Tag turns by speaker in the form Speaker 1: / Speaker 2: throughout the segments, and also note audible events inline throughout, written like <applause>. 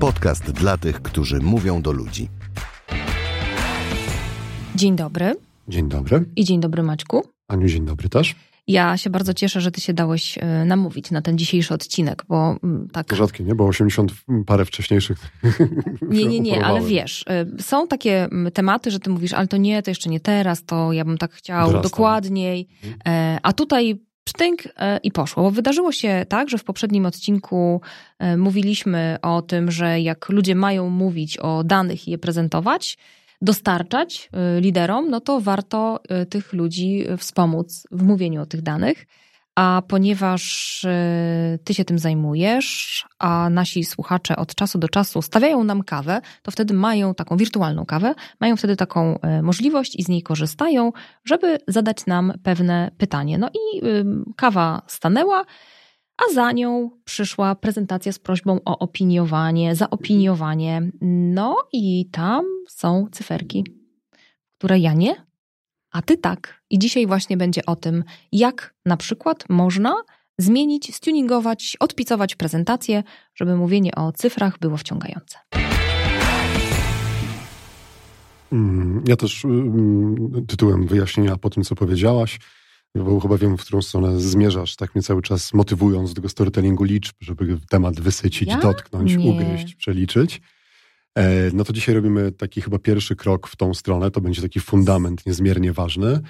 Speaker 1: Podcast dla tych, którzy mówią do ludzi.
Speaker 2: Dzień dobry.
Speaker 3: Dzień dobry.
Speaker 2: I dzień dobry Maćku.
Speaker 3: Aniu, dzień dobry też.
Speaker 2: Ja się bardzo cieszę, że ty się dałeś e, namówić na ten dzisiejszy odcinek, bo mm, tak...
Speaker 3: To rzadkie, nie? Bo 80 parę wcześniejszych. <laughs>
Speaker 2: Nie, nie, nie, ale wiesz, e, są takie mm, tematy, że ty mówisz, ale to nie, to jeszcze nie teraz, to ja bym tak chciał Dorastam. dokładniej. Mhm. E, a tutaj psztynk i poszło. Bo wydarzyło się tak, że w poprzednim odcinku mówiliśmy o tym, że jak ludzie mają mówić o danych i je prezentować, dostarczać y, liderom, no to warto tych ludzi wspomóc w mówieniu o tych danych. A ponieważ y, ty się tym zajmujesz, a nasi słuchacze od czasu do czasu stawiają nam kawę, to wtedy mają taką wirtualną kawę, mają wtedy taką możliwość i z niej korzystają, żeby zadać nam pewne pytanie. No i kawa stanęła a za nią przyszła prezentacja z prośbą o opiniowanie, zaopiniowanie. No i tam są cyferki, które ja nie, a ty tak. I dzisiaj właśnie będzie o tym, jak na przykład można zmienić, stuningować, odpicować prezentację, żeby mówienie o cyfrach było wciągające.
Speaker 3: Mm, ja też mm, tytułem wyjaśnienia po tym, co powiedziałaś, bo chyba wiem, w którą stronę zmierzasz, tak mnie cały czas motywując do tego storytellingu liczb, żeby temat wysycić, ja? dotknąć, Nie. ugryźć, przeliczyć. E, no to dzisiaj robimy taki chyba pierwszy krok w tą stronę. To będzie taki fundament niezmiernie ważny.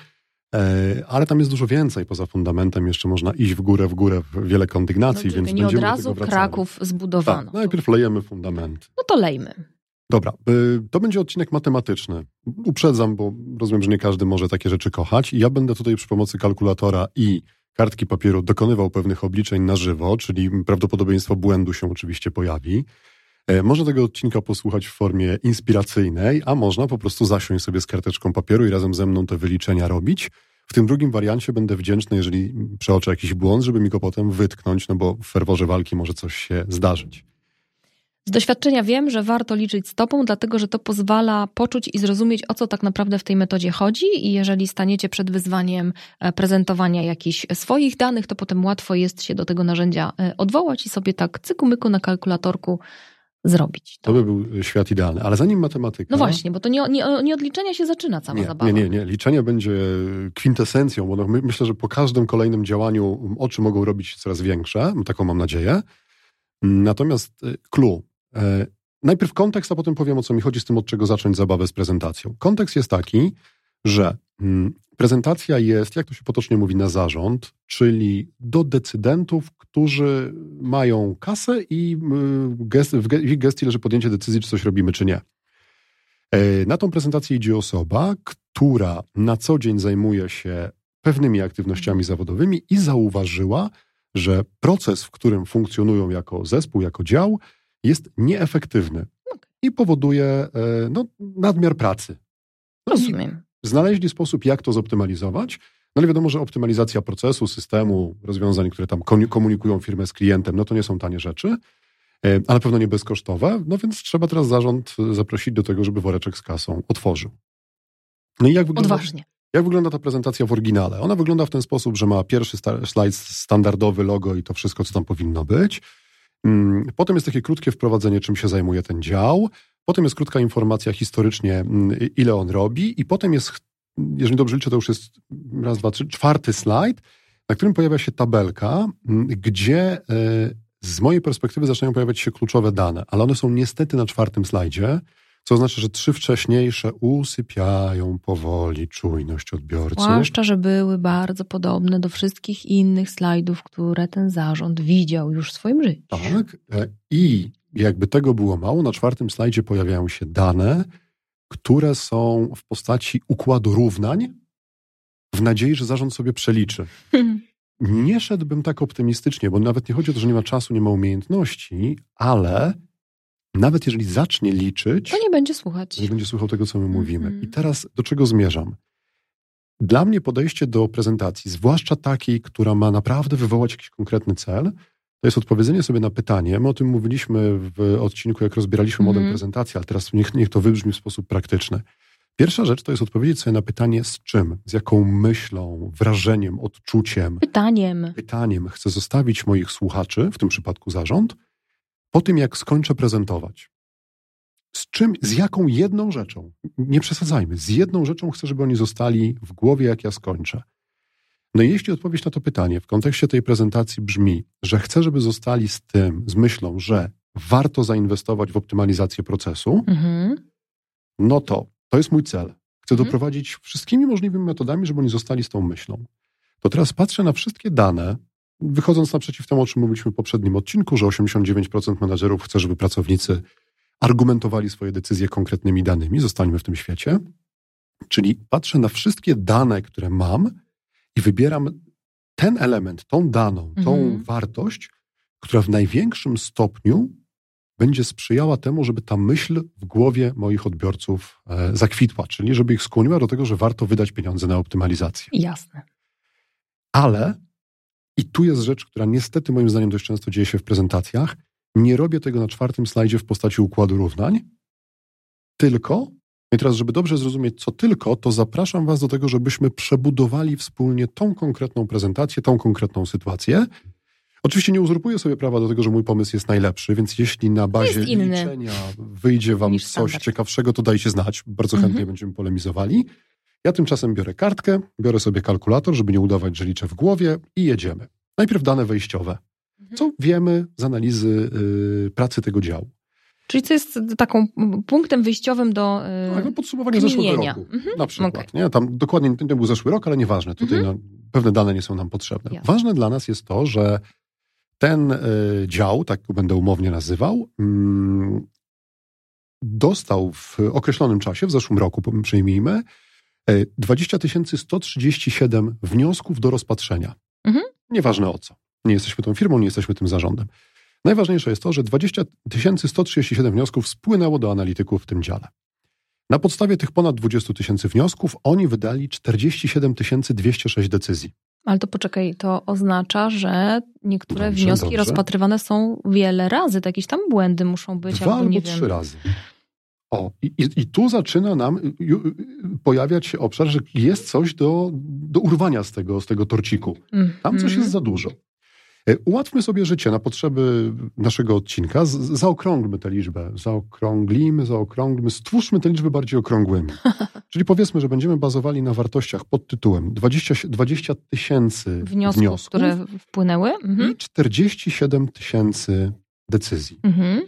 Speaker 3: E, ale tam jest dużo więcej poza fundamentem. Jeszcze można iść w górę, w górę, w wiele kondygnacji, no, więc
Speaker 2: nie
Speaker 3: będziemy
Speaker 2: od razu Kraków zbudowano.
Speaker 3: Tak, najpierw lejemy fundament.
Speaker 2: No to lejmy.
Speaker 3: Dobra, y, to będzie odcinek matematyczny. Uprzedzam, bo rozumiem, że nie każdy może takie rzeczy kochać. Ja będę tutaj przy pomocy kalkulatora i kartki papieru dokonywał pewnych obliczeń na żywo, czyli prawdopodobieństwo błędu się oczywiście pojawi. E, można tego odcinka posłuchać w formie inspiracyjnej, a można po prostu zasiąść sobie z karteczką papieru i razem ze mną te wyliczenia robić. W tym drugim wariancie będę wdzięczny, jeżeli przeoczę jakiś błąd, żeby mi go potem wytknąć, no bo w ferworze walki może coś się zdarzyć.
Speaker 2: Z doświadczenia wiem, że warto liczyć stopą, dlatego że to pozwala poczuć i zrozumieć, o co tak naprawdę w tej metodzie chodzi. I jeżeli staniecie przed wyzwaniem e, prezentowania jakichś swoich danych, to potem łatwo jest się do tego narzędzia e, odwołać i sobie tak cyku-myku na kalkulatorku zrobić.
Speaker 3: To. to by był świat idealny. Ale zanim matematyka...
Speaker 2: No właśnie, bo to nie, nie, nie od liczenia się zaczyna cała
Speaker 3: nie,
Speaker 2: zabawa.
Speaker 3: Nie, nie, nie. Liczenie będzie kwintesencją, bo no, my, myślę, że po każdym kolejnym działaniu oczy mogą robić coraz większe. Taką mam nadzieję. Natomiast e, clue E, najpierw kontekst, a potem powiem o co mi chodzi z tym, od czego zacząć zabawę z prezentacją. Kontekst jest taki, że mm, prezentacja jest, jak to się potocznie mówi, na zarząd, czyli do decydentów, którzy mają kasę i gest, w ich gestii leży podjęcie decyzji, czy coś robimy, czy nie. E, na tą prezentację idzie osoba, która na co dzień zajmuje się pewnymi aktywnościami zawodowymi i zauważyła, że proces, w którym funkcjonują jako zespół, jako dział, jest nieefektywny i powoduje e, no, nadmiar pracy.
Speaker 2: No Rozumiem.
Speaker 3: Znaleźli sposób, jak to zoptymalizować. No ale wiadomo, że optymalizacja procesu, systemu, rozwiązań, które tam komunikują firmę z klientem, no to nie są tanie rzeczy, e, ale pewno nie bezkosztowe. No więc trzeba teraz zarząd zaprosić do tego, żeby woreczek z kasą otworzył.
Speaker 2: No i jak wygląda, Odważnie.
Speaker 3: Jak wygląda ta prezentacja w oryginale? Ona wygląda w ten sposób, że ma pierwszy slajd standardowy logo i to wszystko, co tam powinno być. Mm, potem jest takie krótkie wprowadzenie, czym się zajmuje ten dział. Potem jest krótka informacja historycznie, mm, ile on robi, i potem jest, jeżeli dobrze liczę, to już jest raz, dwa, trzy, czwarty slajd, na którym pojawia się tabelka, mm, gdzie e, z mojej perspektywy zaczynają pojawiać się kluczowe dane, ale one są niestety na czwartym slajdzie co oznacza, że trzy wcześniejsze usypiają powoli czujność odbiorcy.
Speaker 2: Zwłaszcza, że były bardzo podobne do wszystkich innych slajdów, które ten zarząd widział już w swoim życiu.
Speaker 3: Tak. E, I jakby tego było mało, na czwartym slajdzie pojawiają się dane, które są w postaci układu równań, w nadziei, że zarząd sobie przeliczy. <laughs> Nie szedłbym tak optymistycznie, bo nawet nie chodzi o to, że nie ma czasu, nie ma umiejętności, ale nawet jeżeli zacznie liczyć,
Speaker 2: to nie będzie słuchać.
Speaker 3: Nie będzie słuchał tego, co my mówimy. Mm. I teraz do czego zmierzam? Dla mnie podejście do prezentacji, zwłaszcza takiej, która ma naprawdę wywołać jakiś konkretny cel, to jest odpowiedzenie sobie na pytanie. My o tym mówiliśmy w odcinku, jak rozbieraliśmy mm model prezentacji, ale teraz niech, niech to wybrzmi w sposób praktyczny. Pierwsza rzecz to jest odpowiedzieć sobie na pytanie z czym, z jaką myślą, wrażeniem, odczuciem.
Speaker 2: Pytaniem.
Speaker 3: Pytaniem chcę zostawić moich słuchaczy, w tym przypadku zarząd, po tym jak skończę prezentować, z czym, z jaką jedną rzeczą, nie przesadzajmy, z jedną rzeczą chcę, żeby oni zostali w głowie, jak ja skończę. No i jeśli odpowiedź na to pytanie w kontekście tej prezentacji brzmi, że chcę, żeby zostali z tym, z myślą, że warto zainwestować w optymalizację procesu, mhm. no to to jest mój cel. Chcę mhm. doprowadzić wszystkimi możliwymi metodami, żeby oni zostali z tą myślą. To teraz patrzę na wszystkie dane, wychodząc naprzeciw temu, o czym mówiliśmy w poprzednim odcinku, że 89% menadżerów chce, żeby pracownicy argumentowali swoje decyzje konkretnymi danymi, zostańmy w tym świecie. Czyli patrzę na wszystkie dane, które mam i wybieram ten element, tą daną, tą mhm. wartość, która w największym stopniu będzie sprzyjała temu, żeby ta myśl w głowie moich odbiorców e, zakwitła, czyli żeby ich skłoniła do tego, że warto wydać pieniądze na optymalizację.
Speaker 2: Jasne.
Speaker 3: Ale, i tu jest rzecz, która niestety moim zdaniem dość często dzieje się w prezentacjach, nie robię tego na czwartym slajdzie w postaci układu równań, tylko, i teraz, żeby dobrze zrozumieć, co tylko, to zapraszam Was do tego, żebyśmy przebudowali wspólnie tą konkretną prezentację, tą konkretną sytuację. Oczywiście nie uzurpuję sobie prawa do tego, że mój pomysł jest najlepszy, więc jeśli na bazie liczenia wyjdzie Wam coś ciekawszego, to dajcie znać. Bardzo chętnie mhm. będziemy polemizowali. Ja tymczasem biorę kartkę, biorę sobie kalkulator, żeby nie udawać, że liczę w głowie i jedziemy. Najpierw dane wejściowe. Co mhm. wiemy z analizy y, pracy tego działu?
Speaker 2: Czyli co jest taką punktem wyjściowym do
Speaker 3: yy, no podsumowanie zeszłego roku. Mhm. Na przykład. Okay. Nie? Tam dokładnie to był zeszły rok, ale nieważne. Tutaj mhm. no, pewne dane nie są nam potrzebne. Jasne. Ważne dla nas jest to, że ten y, dział, tak go będę umownie nazywał, mm, dostał w określonym czasie, w zeszłym roku przyjmijmy, 20 137 wniosków do rozpatrzenia. Mhm. Nieważne o co. Nie jesteśmy tą firmą, nie jesteśmy tym zarządem. Najważniejsze jest to, że 20 137 wniosków spłynęło do analityków w tym dziale. Na podstawie tych ponad 20 tysięcy wniosków oni wydali 47 206 decyzji.
Speaker 2: Ale to poczekaj, to oznacza, że niektóre dobrze, wnioski dobrze. rozpatrywane są wiele razy. To jakieś tam błędy muszą być.
Speaker 3: Dwa albo, trzy wiem. razy. O, i, i, tu zaczyna nam pojawiać się obszar, że jest coś do, do urwania z tego, z tego torciku. Tam coś jest mhm. za dużo. E, ułatwmy sobie życie na potrzeby naszego odcinka. Z, zaokrąglmy tę liczbę. Zaokrąglimy, zaokrąglmy, stwórzmy te liczby bardziej okrągłymi. <laughs> Czyli powiedzmy, że będziemy bazowali na wartościach pod tytułem 20, 20 tysięcy wniosków, wniosków,
Speaker 2: które wpłynęły
Speaker 3: mhm. i 47 tysięcy decyzji. Mhm.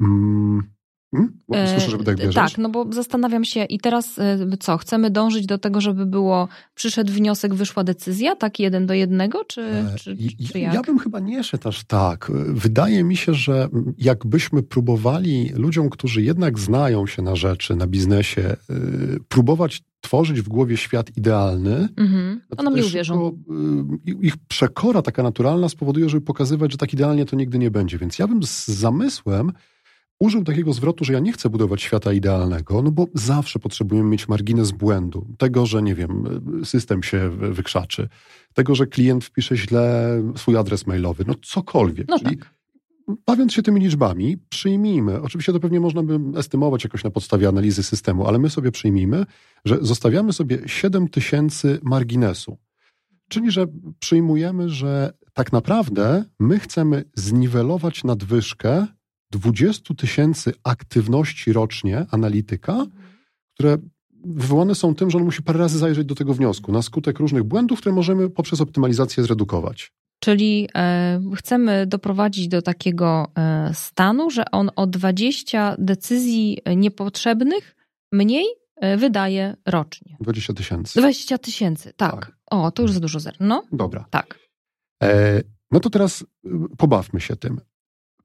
Speaker 3: Mm. Hmm? Słyszę, żeby tak wierzyć.
Speaker 2: Tak, no bo zastanawiam się i teraz e, co, chcemy dążyć do tego, żeby było, przyszedł wniosek, wyszła decyzja, tak jeden do jednego, czy, e, czy, czy jak?
Speaker 3: Ja bym chyba nie szedł aż tak. Wydaje mi się, że jakbyśmy próbowali ludziom, którzy jednak znają się na rzeczy, na biznesie, e, próbować tworzyć w głowie świat idealny, mhm.
Speaker 2: to nam nie uwierzą.
Speaker 3: Ich przekora taka naturalna spowoduje, żeby pokazywać, że tak idealnie to nigdy nie będzie. Więc ja bym z zamysłem użył takiego zwrotu, że ja nie chcę budować świata idealnego, no bo zawsze potrzebujemy mieć margines błędu. Tego, że nie wiem, system się wykrzaczy, tego, że klient wpisze źle swój adres mailowy, no cokolwiek.
Speaker 2: No Czyli tak.
Speaker 3: Bawiąc się tymi liczbami, przyjmijmy, oczywiście to pewnie można by estymować jakoś na podstawie analizy systemu, ale my sobie przyjmijmy, że zostawiamy sobie 7 tysięcy marginesu. Czyli, że przyjmujemy, że tak naprawdę my chcemy zniwelować nadwyżkę 20 tysięcy aktywności rocznie analityka, które wywołane są tym, że on musi parę razy zajrzeć do tego wniosku na skutek różnych błędów, które możemy poprzez optymalizację zredukować.
Speaker 2: Czyli e, chcemy doprowadzić do takiego e, stanu, że on o 20 decyzji niepotrzebnych mniej e, wydaje rocznie.
Speaker 3: 20 tysięcy.
Speaker 2: 20 tysięcy, tak. tak. O, to już za dużo zer. No.
Speaker 3: Dobra.
Speaker 2: Tak.
Speaker 3: E, no to teraz y, pobawmy się tym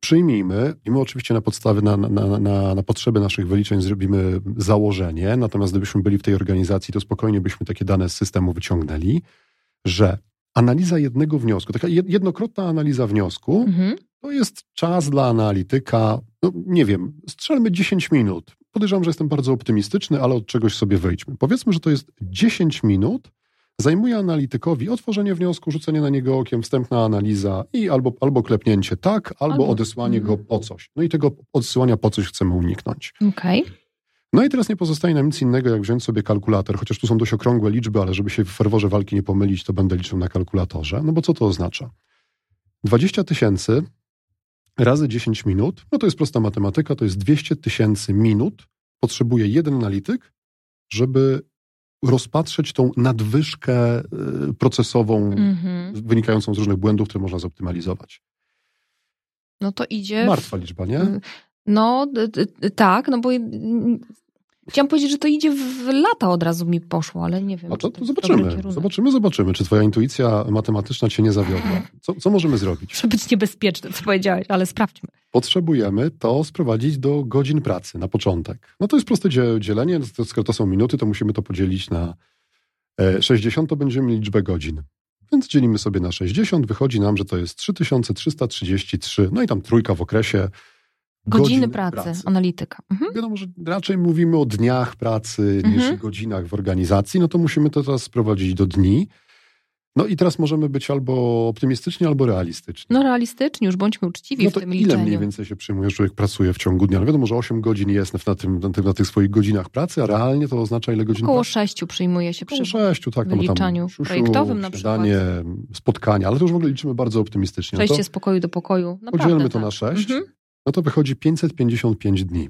Speaker 3: przyjmijmy, i my oczywiście na podstawie, na, na, na, na potrzeby naszych wyliczeń zrobimy założenie, natomiast gdybyśmy byli w tej organizacji, to spokojnie byśmy takie dane z systemu wyciągnęli, że analiza jednego wniosku, taka jednokrotna analiza wniosku, mhm. to jest czas dla analityka, no nie wiem, strzelmy 10 minut. Podejrzewam, że jestem bardzo optymistyczny, ale od czegoś sobie wyjdźmy. Powiedzmy, że to jest 10 minut zajmuje analitykowi otworzenie wniosku, rzucenie na niego okiem, wstępna analiza i albo, albo klepnięcie tak, albo, albo. odesłanie go po coś. No i tego odsyłania po coś chcemy uniknąć.
Speaker 2: Okej. Okay.
Speaker 3: No i teraz nie pozostaje nam nic innego, jak wziąć sobie kalkulator, chociaż tu są dość okrągłe liczby, ale żeby się w ferworze walki nie pomylić, to będę liczył na kalkulatorze. No bo co to oznacza? 20 tysięcy razy 10 minut, no to jest prosta matematyka, to jest 200 tysięcy minut potrzebuje jeden analityk, żeby rozpatrzeć tą nadwyżkę y, procesową mm-hmm. wynikającą z różnych błędów, które można zoptymalizować.
Speaker 2: No to idzie.
Speaker 3: Martwa liczba, nie?
Speaker 2: No tak, no bo Chciałam powiedzieć, że to idzie w lata od razu mi poszło, ale nie wiem.
Speaker 3: A to, to zobaczymy. Zobaczymy, zobaczymy, czy twoja intuicja matematyczna cię nie zawiodła. Co, co możemy zrobić?
Speaker 2: Muszę być niebezpieczny, co powiedziałeś, ale sprawdźmy.
Speaker 3: Potrzebujemy to sprowadzić do godzin pracy na początek. No to jest proste dzielenie, skoro to są minuty, to musimy to podzielić na 60, e, to będziemy mieli liczbę godzin. Więc dzielimy sobie na 60, wychodzi nam, że to jest 3333, no i tam trójka w okresie
Speaker 2: Godziny, pracy, pracy, analityka.
Speaker 3: Mhm. Wiadomo, że raczej mówimy o dniach pracy mhm. niż godzinach w organizacji, no to musimy to teraz sprowadzić do dni. No i teraz możemy być albo optymistyczni, albo realistyczni.
Speaker 2: No realistyczni, już bądźmy uczciwi
Speaker 3: no
Speaker 2: to w tym
Speaker 3: ile
Speaker 2: liczeniu.
Speaker 3: mniej więcej się przyjmuje, że człowiek pracuje w ciągu dnia? No wiadomo, że 8 godzin jest na, tym, na, tym, na tych swoich godzinach pracy, a realnie to oznacza ile godzin
Speaker 2: Około pracy? 6 przyjmuje się przy
Speaker 3: Około 6, tak.
Speaker 2: No wyliczaniu
Speaker 3: tam,
Speaker 2: siusiu, projektowym na
Speaker 3: przykład. spotkania, ale to już w ogóle liczymy bardzo optymistycznie.
Speaker 2: Przejście no z pokoju do pokoju. Naprawdę,
Speaker 3: podzielmy to
Speaker 2: tak.
Speaker 3: na 6. Mhm no to wychodzi 555 dni.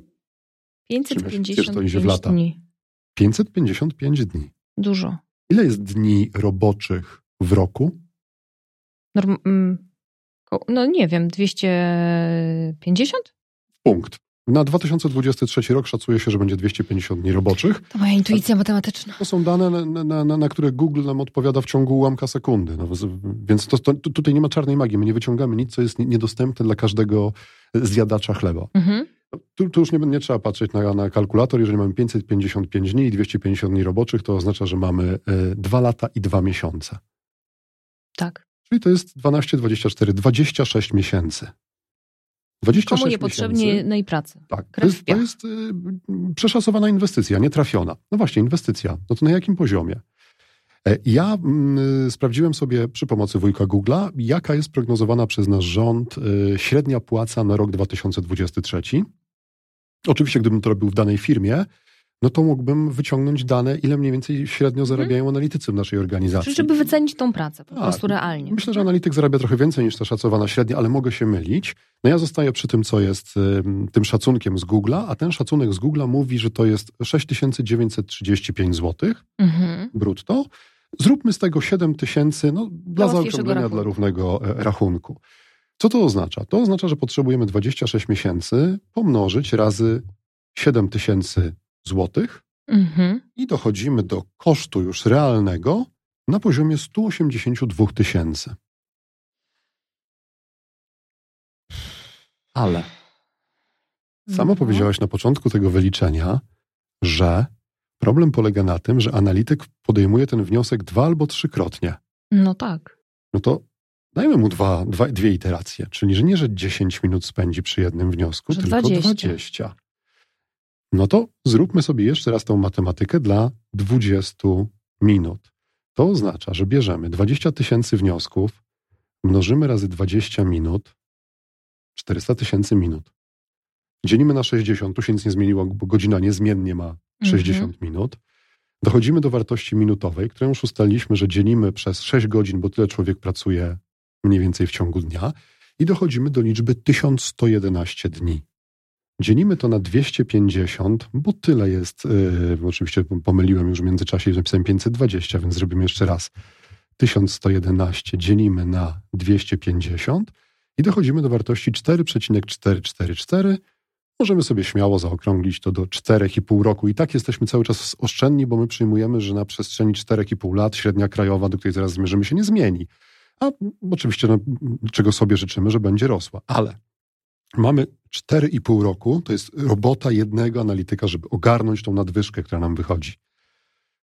Speaker 2: 555 w lata. dni.
Speaker 3: 555 dni.
Speaker 2: Dużo.
Speaker 3: Ile jest dni roboczych w roku?
Speaker 2: Norm mm, no nie wiem, 250?
Speaker 3: Punkt. Na 2023 rok szacuje się, że będzie 250 dni roboczych.
Speaker 2: To moja intuicja matematyczna.
Speaker 3: To są dane, na, na, na, na które Google nam odpowiada w ciągu ułamka sekundy. No, więc to, to, tutaj nie ma czarnej magii. My nie wyciągamy nic, co jest niedostępne dla każdego zjadacza chleba. Mhm. Tu, tu, już nie, nie, trzeba patrzeć na, na, kalkulator. Jeżeli mamy 555 dni i 250 dni roboczych, to oznacza, że mamy y, e, 2 lata i 2 miesiące.
Speaker 2: Tak.
Speaker 3: Czyli to jest 12, 24, 26 miesięcy.
Speaker 2: 26 Komu niepotrzebnej pracy.
Speaker 3: Tak, to jest, to jest y, przeszacowana inwestycja, nietrafiona. No właśnie, inwestycja. No to na jakim poziomie? E, ja mm, sprawdziłem sobie przy pomocy wujka Google'a, jaka jest prognozowana przez nasz rząd y, średnia płaca na rok 2023. Oczywiście, gdybym to robił w danej firmie, no to mógłbym wyciągnąć dane, ile mniej więcej średnio mhm. zarabiają hmm. analitycy w naszej organizacji.
Speaker 2: Czyli żeby wycenić tą pracę po tak. prostu realnie.
Speaker 3: Myślę, że analityk zarabia trochę więcej niż ta szacowana średnia, ale mogę się mylić. No ja zostaję przy tym, co jest tym szacunkiem z Google'a, a ten szacunek z Google'a mówi, że to jest 6935 zł mhm. brutto. Zróbmy z tego 7 tysięcy, no, dla zaokrąglenia, dla równego e, rachunku. Co to oznacza? To oznacza, że potrzebujemy 26 miesięcy pomnożyć razy 7 tysięcy złotych mhm. i dochodzimy do kosztu już realnego na poziomie 182 tysięcy. Ale sama no. powiedziałaś na początku tego wyliczenia, że problem polega na tym, że analityk podejmuje ten wniosek dwa albo trzykrotnie.
Speaker 2: No tak.
Speaker 3: No to dajmy mu dwa, dwa, dwie iteracje, czyli że nie, że 10 minut spędzi przy jednym wniosku, że tylko 20. 20. No to zróbmy sobie jeszcze raz tą matematykę dla 20 minut. To oznacza, że bierzemy 20 tysięcy wniosków, mnożymy razy 20 minut, 400 tysięcy minut. Dzielimy na 60, tu się nic nie zmieniło, bo godzina niezmiennie ma 60 mhm. minut. Dochodzimy do wartości minutowej, którą już ustaliliśmy, że dzielimy przez 6 godzin, bo tyle człowiek pracuje mniej więcej w ciągu dnia i dochodzimy do liczby 1111 dni. Dzielimy to na 250, bo tyle jest. Yy, oczywiście pomyliłem już w międzyczasie napisałem 520, więc zrobimy jeszcze raz. 1111 dzielimy na 250 i dochodzimy do wartości 4,444. Możemy sobie śmiało zaokrąglić to do 4,5 roku. I tak jesteśmy cały czas oszczędni, bo my przyjmujemy, że na przestrzeni 4,5 lat średnia krajowa, do której zaraz zmierzymy, się nie zmieni. A oczywiście, no, czego sobie życzymy, że będzie rosła. Ale Mamy 4,5 roku, to jest robota jednego analityka, żeby ogarnąć tą nadwyżkę, która nam wychodzi.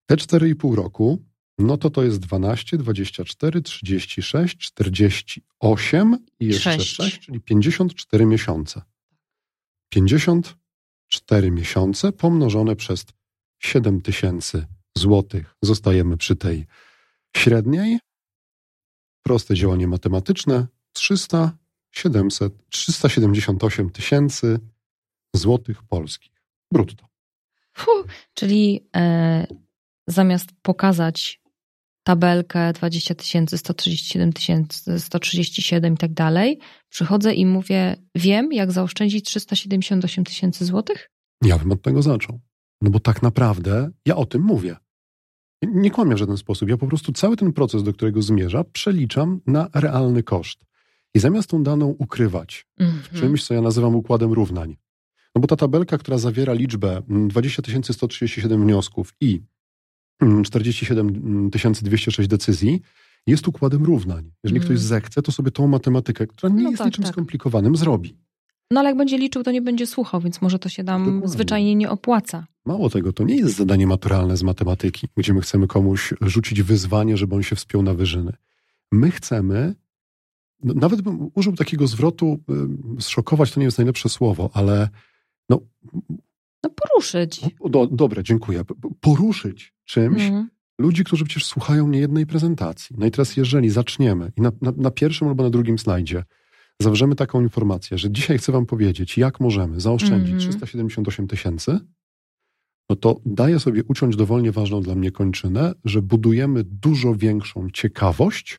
Speaker 3: Te 4,5 roku, no to to jest 12, 24, 36, 48 i jeszcze 6, 6 czyli 54 miesiące. 54 miesiące pomnożone przez 7 tysięcy złotych. Zostajemy przy tej średniej. Proste działanie matematyczne. 300 700, 378 tysięcy złotych polskich brutto.
Speaker 2: czyli e, zamiast pokazać tabelkę 20 tysięcy, 137 tysięcy, 137 i tak dalej, przychodzę i mówię, wiem, jak zaoszczędzić 378 tysięcy złotych?
Speaker 3: Ja bym od tego zaczął. No bo tak naprawdę ja o tym mówię. Nie kłamię w żaden sposób. Ja po prostu cały ten proces, do którego zmierza, przeliczam na realny koszt. I zamiast tą daną ukrywać mm -hmm. w mhm. czymś, co ja nazywam układem równań, no bo ta tabelka, która zawiera liczbę 20 mm, 137 wniosków i 47 mm, 206 mm, decyzji, jest układem równań. Jeżeli mm. ktoś zechce, to sobie tą matematykę, która nie no jest tak, niczym tak. skomplikowanym, zrobi.
Speaker 2: No ale jak będzie liczył, to nie będzie słuchał, więc może to się nam Dokładnie. zwyczajnie nie opłaca.
Speaker 3: Mało tego, to nie jest zadanie maturalne z matematyki, gdzie my chcemy komuś rzucić wyzwanie, żeby on się wspiął na wyżyny. My chcemy, nawet bym użył takiego zwrotu, zszokować to nie jest najlepsze słowo, ale no,
Speaker 2: no poruszyć.
Speaker 3: Do, dobre, dziękuję. Poruszyć czymś mm. ludzi, którzy przecież słuchają niejednej prezentacji. No i teraz jeżeli zaczniemy i na, na, na pierwszym albo na drugim slajdzie zawrzemy taką informację, że dzisiaj chcę wam powiedzieć, jak możemy zaoszczędzić mm. 378 tysięcy, no to daję sobie uciąć dowolnie ważną dla mnie kończynę, że budujemy dużo większą ciekawość,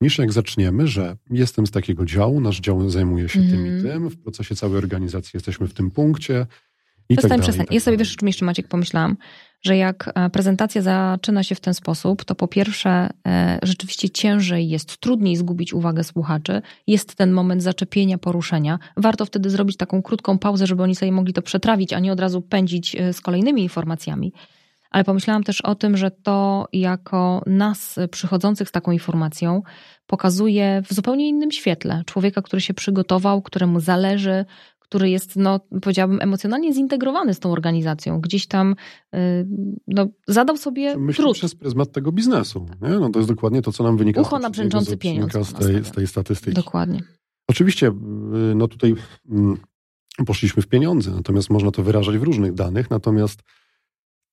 Speaker 3: niż jak zaczniemy, że jestem z takiego działu, nasz dział zajmuje się mm. tym i mhm. tym, w procesie całej organizacji jesteśmy w tym punkcie. I
Speaker 2: przestań,
Speaker 3: tak
Speaker 2: przestań.
Speaker 3: Tak
Speaker 2: ja sobie wiesz, czym jeszcze Maciek pomyślałam, że jak e, prezentacja zaczyna się w ten sposób, to po pierwsze e, rzeczywiście ciężej jest, trudniej zgubić uwagę słuchaczy. Jest ten moment zaczepienia, poruszenia. Warto wtedy zrobić taką krótką pauzę, żeby oni sobie mogli to przetrawić, a nie od razu pędzić e, z kolejnymi informacjami. Ale pomyślałam też o tym, że to jako nas przychodzących z taką informacją pokazuje w zupełnie innym świetle człowieka, który się przygotował, któremu zależy, który jest, no, powiedziałabym, emocjonalnie zintegrowany z tą organizacją. Gdzieś tam y, no, zadał sobie
Speaker 3: Myślę
Speaker 2: trud.
Speaker 3: przez pryzmat tego biznesu. Nie? No, to jest dokładnie to, co nam wynika
Speaker 2: Ucho na brzęczący pieniądz.
Speaker 3: Z tej, z tej statystyki.
Speaker 2: Dokładnie.
Speaker 3: Oczywiście, y, no tutaj mm, poszliśmy w pieniądze, natomiast można to wyrażać w różnych danych, natomiast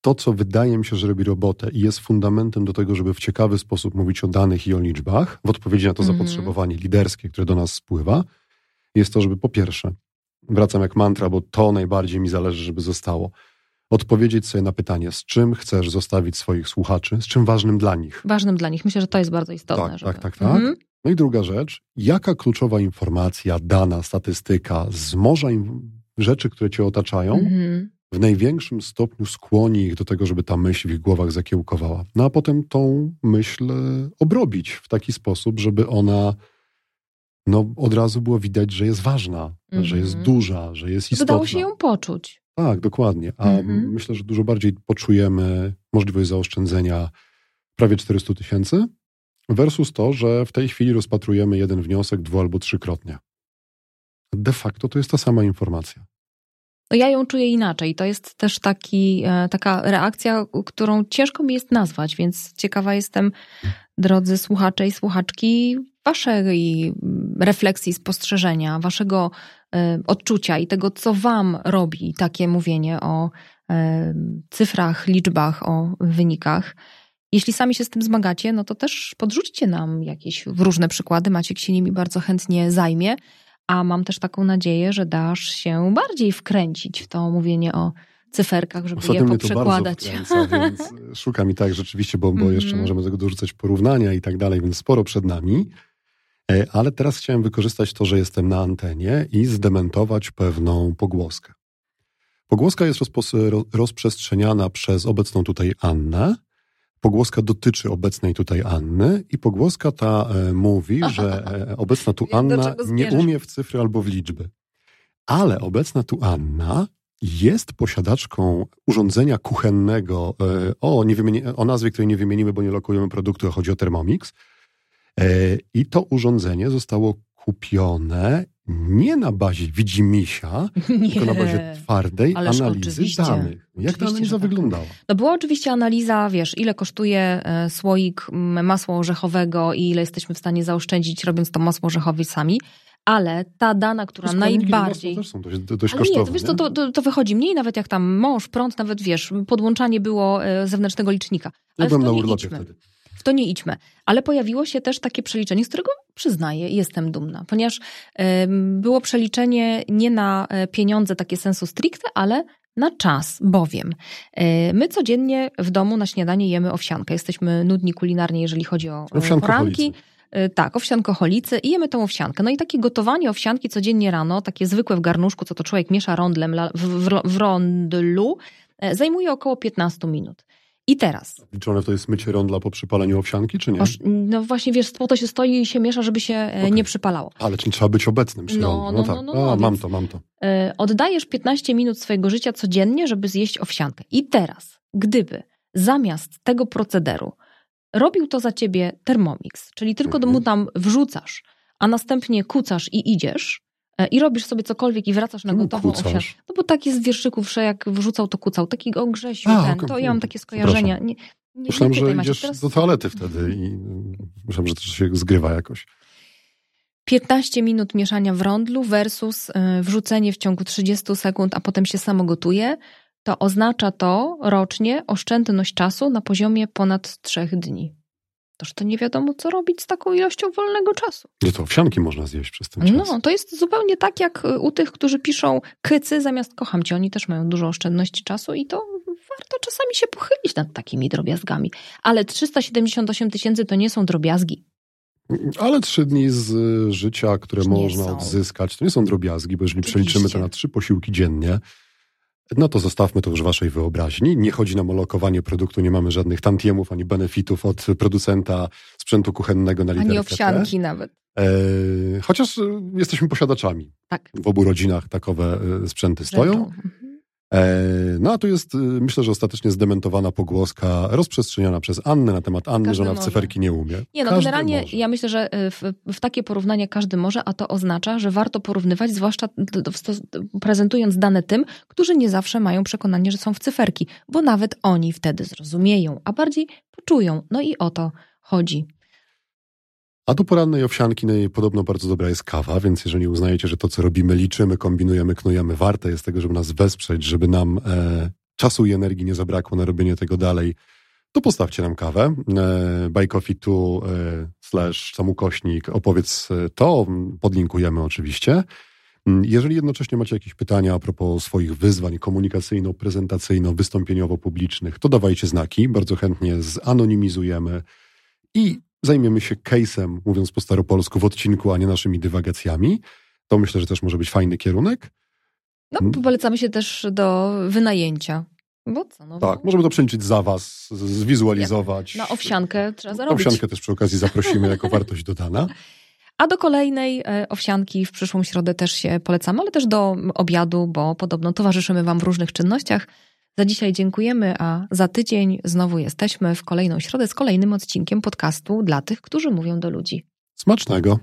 Speaker 3: to, co wydaje mi się, że robi robotę i jest fundamentem do tego, żeby w ciekawy sposób mówić o danych i o liczbach, w odpowiedzi na to mm -hmm. zapotrzebowanie liderskie, które do nas spływa, jest to, żeby po pierwsze wracam jak mantra, bo to najbardziej mi zależy, żeby zostało. Odpowiedzieć sobie na pytanie, z czym chcesz zostawić swoich słuchaczy, z czym ważnym dla nich.
Speaker 2: Ważnym dla nich. Myślę, że to jest bardzo istotne.
Speaker 3: Tak, żeby... tak, tak, tak. Mhm. No i druga rzecz, jaka kluczowa informacja, dana, statystyka z morza rzeczy, które cię otaczają, mhm. W największym stopniu skłoni ich do tego, żeby ta myśl w ich głowach zakiełkowała. No a potem tą myśl obrobić w taki sposób, żeby ona no od razu było widać, że jest ważna, mm -hmm. że jest mhm. duża, że jest istotna.
Speaker 2: Udało się ją poczuć.
Speaker 3: Tak, dokładnie. A mm -hmm. myślę, że dużo bardziej poczujemy możliwość zaoszczędzenia prawie 400 tysięcy versus to, że w tej chwili rozpatrujemy jeden wniosek dwu albo trzykrotnie. De facto to jest ta sama informacja.
Speaker 2: No ja ją czuję inaczej. To jest też taki, e, taka reakcja, którą ciężko mi jest nazwać, więc ciekawa jestem, drodzy słuchacze i słuchaczki, waszej refleksji, spostrzeżenia, waszego e, odczucia i tego, co wam robi takie mówienie o e, cyfrach, liczbach, o wynikach. Jeśli sami się z tym zmagacie, no to też podrzućcie nam jakieś różne przykłady. Maciek się nimi bardzo chętnie zajmie, a mam też taką nadzieję, że dasz się bardziej wkręcić w to mówienie o cyferkach, żeby Ostatnio je poprzekładać.
Speaker 3: Mnie to <laughs> więc szukam i tak rzeczywiście, bo, bo jeszcze mhm. możemy tego dorzucać porównania i tak dalej, więc sporo przed nami. E, ale teraz chciałem wykorzystać to, że jestem na antenie i zdementować pewną pogłoskę. Pogłoska jest rozprzestrzeniana przez obecną tutaj Annę. Pogłoska dotyczy obecnej tutaj Anny i pogłoska ta e, mówi, <laughs> że e, obecna tu Anna nie umie w cyfry albo w liczby. Ale obecna tu Anna jest posiadaczką urządzenia kuchennego o, nie wymieni, o nazwie, której nie wymienimy, bo nie lokujemy produktu, a chodzi o Thermomix E, I to urządzenie zostało kupione nie na bazie widzimisia, <laughs> nie, tylko na bazie twardej analizy oczywiście. danych. Jak ta analiza tak. wyglądała?
Speaker 2: No była oczywiście analiza, wiesz, ile kosztuje e, słoik masła orzechowego i ile jesteśmy w stanie zaoszczędzić robiąc to masło orzechowe sami. Ale ta dana, która najbardziej.
Speaker 3: Też są dość, dość
Speaker 2: ale
Speaker 3: kosztowne.
Speaker 2: Nie, to, wiesz, to, to, to, wychodzi mniej, nawet jak tam mąż, prąd, nawet wiesz, podłączanie było e, zewnętrznego licznika.
Speaker 3: Ale ja byłem na urlopie wtedy
Speaker 2: w to nie idźmy. Ale pojawiło się też takie przeliczenie, z którego przyznaję, jestem dumna, ponieważ było przeliczenie nie na e, pieniądze takie sensu stricte, ale na czas, bowiem e, my codziennie w domu na śniadanie jemy owsiankę. Jesteśmy nudni kulinarnie, jeżeli chodzi o poranki. E, tak, owsiankoholicy i jemy tą owsiankę. No i takie gotowanie owsianki codziennie rano, takie zwykłe w garnuszku, co to człowiek miesza rondlem w, w, w rondlu, zajmuje około 15 minut. I teraz.
Speaker 3: Liczone to jest mycie rondla po przypaleniu owsianki, czy nie?
Speaker 2: No właśnie, wiesz, po to się stoi i się miesza, żeby się okay. nie przypalało.
Speaker 3: Ale czyli trzeba być obecnym przy no, no, no, tak. No, no, A, mam to, mam to.
Speaker 2: Oddajesz 15 minut swojego życia codziennie, żeby zjeść owsiankę. I teraz, gdyby zamiast tego procederu robił to za ciebie Thermomix, czyli tylko mhm. mu tam wrzucasz, a następnie kucasz i idziesz, e, i robisz sobie cokolwiek i wracasz na gotową owsiankę. No bo tak jest w wierszyków, że jak wrzucał, to kucał. Taki o Grzesiu, a, ten, to ja mam takie skojarzenia. Nie,
Speaker 3: nie, Myślałem, nie że idziesz teraz... do toalety wtedy i myślałem, że to się zgrywa jakoś.
Speaker 2: 15 minut mieszania w rondlu versus e, wrzucenie w ciągu 30 sekund, a potem się samo gotuje, to oznacza to rocznie oszczędność czasu na poziomie ponad 3 dni. Toż to nie wiadomo, co robić z taką ilością wolnego czasu.
Speaker 3: Nie, to owsianki można zjeść przez ten czas.
Speaker 2: No, to jest zupełnie tak jak u tych, którzy piszą kycy zamiast kocham cię. Oni też mają dużo oszczędności czasu i to warto czasami się pochylić nad takimi drobiazgami. Ale 378 tysięcy to nie są drobiazgi.
Speaker 3: Ale trzy dni z życia, które można są. odzyskać, to nie są drobiazgi, bo jeżeli Oczywiście. przeliczymy to na trzy posiłki dziennie, no to zostawmy to już waszej wyobraźni. Nie chodzi nam o lokowanie produktu, nie mamy żadnych tantiemów ani benefitów od producenta sprzętu kuchennego na literkę
Speaker 2: Ani owsianki nawet. E,
Speaker 3: chociaż jesteśmy posiadaczami. Tak. W obu rodzinach takowe e, sprzęty stoją. Mhm. E, no a tu jest, y, myślę, że ostatecznie zdementowana pogłoska rozprzestrzeniona przez Annę na temat Anny, każdy że ona w cyferki nie umie.
Speaker 2: Nie, no każdy generalnie może. ja myślę, że y, w, w, takie porównanie każdy może, a to oznacza, że warto porównywać, zwłaszcza prezentując dane tym, którzy nie zawsze mają przekonanie, że są w cyferki, bo nawet oni wtedy zrozumieją, a bardziej poczują. No i o to chodzi.
Speaker 3: A do porannej owsianki podobno bardzo dobra jest kawa, więc jeżeli uznajecie, że to, co robimy, liczymy, kombinujemy, knujemy, warte jest tego, żeby nas wesprzeć, żeby nam e, czasu i energii nie zabrakło na robienie tego dalej, to postawcie nam kawę. E, buy coffee tu e, slash samukośnik opowiedz e, to, podlinkujemy oczywiście. Mm, jeżeli jednocześnie macie jakieś pytania a propos swoich wyzwań komunikacyjno-prezentacyjno-wystąpieniowo-publicznych, to dawajcie znaki, bardzo chętnie zanonimizujemy i zajmiemy się case'em, mówiąc po staropolsku, w odcinku, a nie naszymi dywagacjami. To myślę, że też może być fajny kierunek.
Speaker 2: No, hmm? polecamy się też do wynajęcia. Bo co, no,
Speaker 3: tak, możemy to przeliczyć za was, zwizualizować.
Speaker 2: Na owsiankę trzeba zarobić.
Speaker 3: Owsiankę też przy okazji zaprosimy jako <laughs> wartość dodana.
Speaker 2: A do kolejnej e, owsianki w przyszłą środę też się polecamy, ale też do obiadu, bo podobno towarzyszymy Wam w różnych czynnościach. Za dzisiaj dziękujemy, a za tydzień znowu jesteśmy w kolejną środę z kolejnym odcinkiem podcastu dla tych, którzy mówią do ludzi.
Speaker 3: Smacznego.